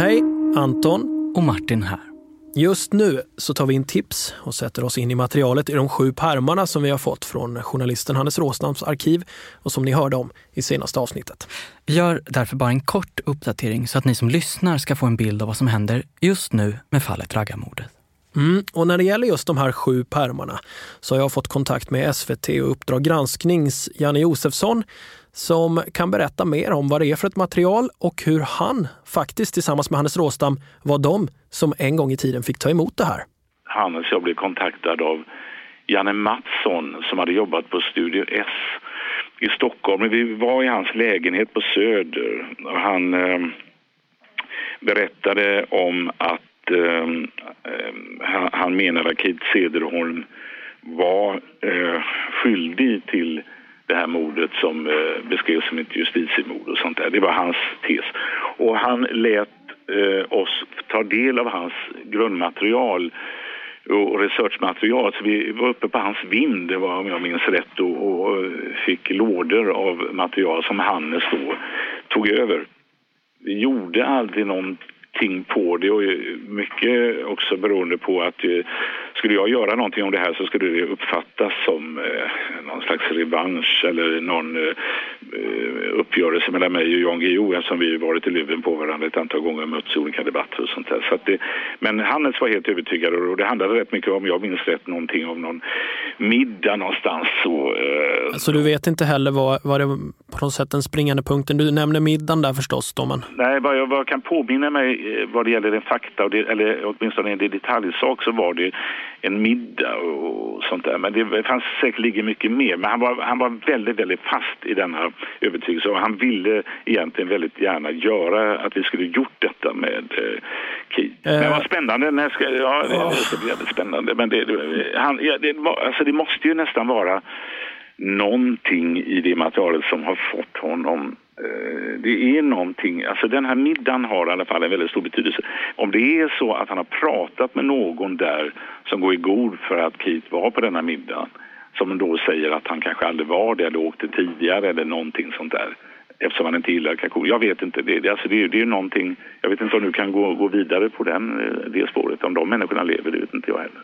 Hej, Anton. Och Martin här. Just nu så tar vi in tips och sätter oss in i materialet i de sju pärmarna som vi har fått från journalisten Hannes Råsnams arkiv och som ni hörde om i senaste avsnittet. Vi gör därför bara en kort uppdatering så att ni som lyssnar ska få en bild av vad som händer just nu med fallet Raggarmordet. Mm, och när det gäller just de här sju pärmarna så har jag fått kontakt med SVT och Uppdrag gransknings Janne Josefsson som kan berätta mer om vad det är för ett material och hur han faktiskt tillsammans med Hannes Råstam var de som en gång i tiden fick ta emot det här. Hannes jag blev kontaktad av Janne Mattsson som hade jobbat på Studio S i Stockholm. Vi var i hans lägenhet på Söder och han eh, berättade om att eh, han, han menade att Kit Cederholm var eh, skyldig till det här mordet som eh, beskrevs som ett justitiemord och sånt där. Det var hans tes. Och han lät eh, oss ta del av hans grundmaterial och researchmaterial. Så vi var uppe på hans vind, det var, om jag minns rätt, och, och fick lådor av material som Hannes då tog över. Vi gjorde aldrig någonting på det och mycket också beroende på att eh, skulle jag göra någonting om det här så skulle det uppfattas som eh, någon slags revansch eller någon eh, uppgörelse mellan mig och Jan Guillou eftersom vi varit i luven på varandra ett antal gånger och mötts i olika debatter och sånt där. Så det, men Hannes var helt övertygad och det handlade rätt mycket om, jag minns rätt, någonting om någon middag någonstans. Så, eh, så du vet inte heller vad, vad det på något sätt den springande punkten? Du nämner middagen där förstås då, men... Nej, vad jag, vad jag kan påminna mig vad det gäller en fakta, och det, eller åtminstone en detaljsak så var det en middag och sånt där. Men det fanns säkerligen mycket mer. Men han var, han var väldigt, väldigt fast i denna övertygelse och han ville egentligen väldigt gärna göra att vi skulle gjort detta med eh, Key. Uh, men det var spännande. När ska, ja, det, oh. det blev spännande. Men det, han, ja, det, alltså det måste ju nästan vara någonting i det materialet som har fått honom Eh, Eh, det är någonting, alltså den här middagen har i alla fall en väldigt stor betydelse. Om det är så att han har pratat med någon där som går i god för att Keith var på denna middag som då säger att han kanske aldrig var det eller åkte tidigare eller någonting sånt där eftersom han inte gillar kakao. Jag vet inte, det, alltså det, det är någonting, jag vet inte om du kan gå, gå vidare på den, eh, det spåret. Om de människorna lever, det vet inte jag heller.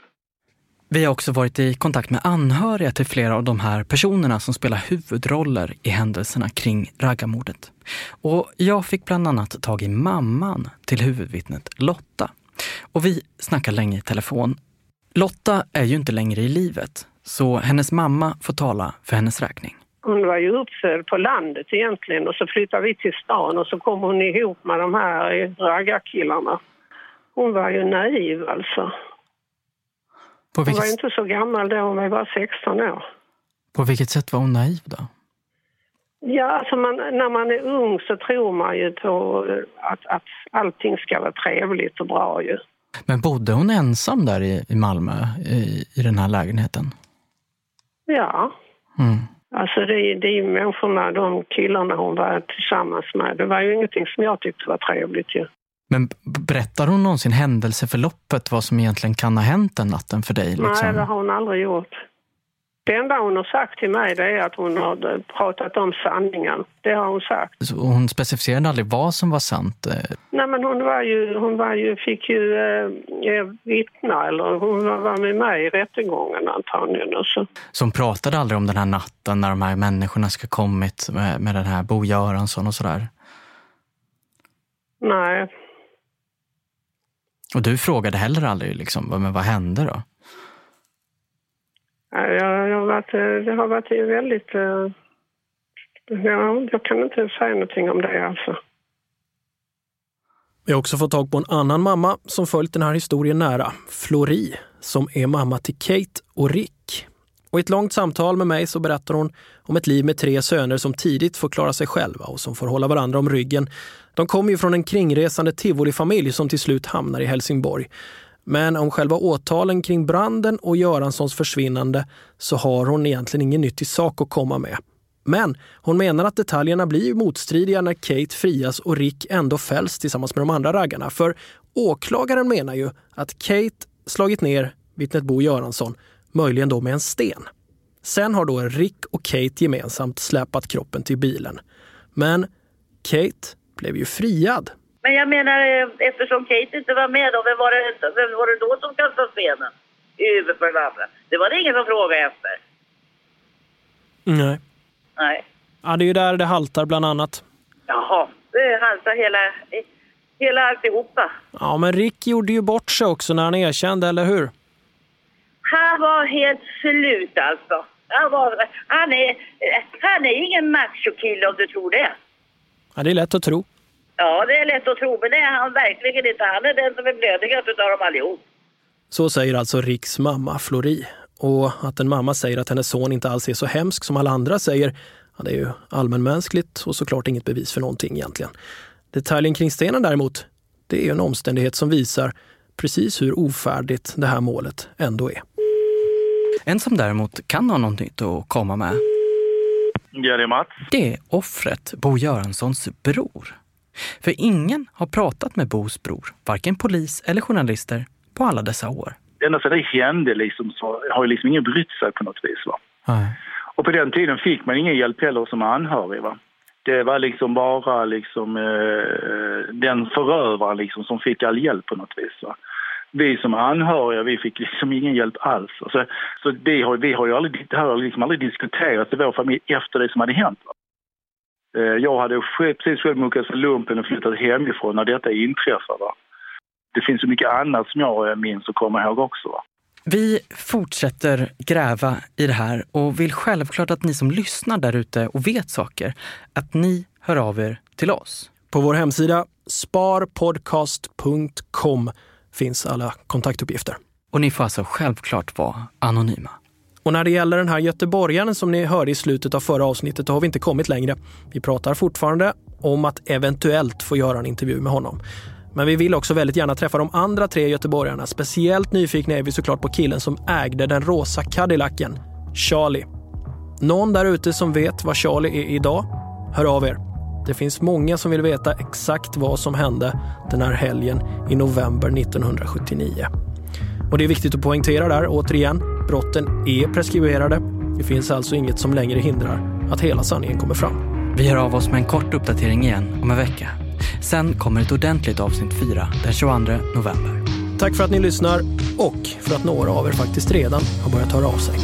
Vi har också varit i kontakt med anhöriga till flera av de här personerna som spelar huvudroller i händelserna kring raggarmordet. Och jag fick bland annat tag i mamman till huvudvittnet Lotta. Och vi snackar länge i telefon. Lotta är ju inte längre i livet, så hennes mamma får tala för hennes räkning. Hon var ju uppfödd på landet egentligen och så flyttade vi till stan och så kom hon ihop med de här raggarkillarna. Hon var ju naiv alltså. På vilket... Hon var inte så gammal då, hon var bara 16 år. På vilket sätt var hon naiv då? Ja, alltså man, när man är ung så tror man ju på att, att allting ska vara trevligt och bra ju. Men bodde hon ensam där i, i Malmö, i, i den här lägenheten? Ja. Mm. Alltså det, är människorna, de killarna hon var tillsammans med. Det var ju ingenting som jag tyckte var trevligt ju. Men berättar hon någonsin händelseförloppet, vad som egentligen kan ha hänt den natten för dig? Liksom? Nej, det har hon aldrig gjort. Det enda hon har sagt till mig det är att hon har pratat om sanningen. Det har hon sagt. Så hon specificerade aldrig vad som var sant? Eh? Nej, men hon, var ju, hon var ju, fick ju eh, vittna, eller hon var med mig i rättegången antagligen. Så. så hon pratade aldrig om den här natten när de här människorna ska kommit med, med den här Bo Göransson och sådär? Nej, och du frågade heller aldrig liksom, men vad hände då? Ja, jag har varit, det har varit väldigt... Eh, ja, jag kan inte säga någonting om det alltså. Vi har också fått tag på en annan mamma som följt den här historien nära, Flori, som är mamma till Kate och Rick. Och i ett långt samtal med mig så berättar hon om ett liv med tre söner som tidigt får klara sig själva och som får hålla varandra om ryggen. De kommer ju från en kringresande tivolifamilj som till slut hamnar i Helsingborg. Men om själva åtalen kring branden och Göranssons försvinnande så har hon egentligen ingen nytt i sak att komma med. Men hon menar att detaljerna blir motstridiga när Kate frias och Rick ändå fälls tillsammans med de andra raggarna. För åklagaren menar ju att Kate slagit ner vittnet Bo Göransson möjligen då med en sten. Sen har då Rick och Kate gemensamt släpat kroppen till bilen. Men Kate blev ju friad. Men jag menar, eh, eftersom Kate inte var med då, vem var det, vem var det då som kastade stenen i huvudet på den andra? Det var det ingen som frågade efter. Nej. Nej. Ja, det är ju där det haltar bland annat. Jaha, det haltar hela, hela alltihopa. Ja, men Rick gjorde ju bort sig också när han erkände, eller hur? Han var helt slut alltså. Han, var, han, är, han är ingen machokille om du tror det. Ja, det är lätt att tro. Ja, det är lätt att tro, men det är han verkligen inte. Han är den som är blödigast utav dem allihop. Så säger alltså Ricks mamma Flori. Och att en mamma säger att hennes son inte alls är så hemsk som alla andra säger, ja, det är ju allmänmänskligt och såklart inget bevis för någonting egentligen. Detaljen kring stenen däremot, det är ju en omständighet som visar precis hur ofärdigt det här målet ändå är. En som däremot kan ha något nytt att komma med. Ja, det är Mats. Det är offret Bo Göranssons bror. För ingen har pratat med Bos bror, varken polis eller journalister, på alla dessa år. Ända sedan det hände liksom, så har ju liksom ingen brytt sig på något vis. Va? Nej. Och på den tiden fick man ingen hjälp heller som anhörig. Va? Det var liksom bara liksom, eh, den förövaren liksom, som fick all hjälp på något vis. Va? Vi som anhöriga vi fick liksom ingen hjälp alls. Alltså, så det har, vi har ju aldrig, det här har liksom aldrig diskuterats i vår familj efter det som hade hänt. Eh, jag hade precis själv muckats för lumpen och flyttat hemifrån när detta inträffade. Va? Det finns så mycket annat som jag minns och kommer ihåg också. Va? Vi fortsätter gräva i det här och vill självklart att ni som lyssnar där ute och vet saker, att ni hör av er till oss. På vår hemsida sparpodcast.com finns alla kontaktuppgifter. Och ni får alltså självklart vara anonyma. Och när det gäller den här göteborgaren som ni hörde i slutet av förra avsnittet, då har vi inte kommit längre. Vi pratar fortfarande om att eventuellt få göra en intervju med honom. Men vi vill också väldigt gärna träffa de andra tre göteborgarna. Speciellt nyfikna är vi såklart på killen som ägde den rosa Cadillacen, Charlie. Någon där ute som vet vad Charlie är idag? Hör av er. Det finns många som vill veta exakt vad som hände den här helgen i november 1979. Och det är viktigt att poängtera där, återigen, brotten är preskriberade. Det finns alltså inget som längre hindrar att hela sanningen kommer fram. Vi hör av oss med en kort uppdatering igen om en vecka. Sen kommer ett ordentligt avsnitt 4 den 22 november. Tack för att ni lyssnar och för att några av er faktiskt redan har börjat höra av sig.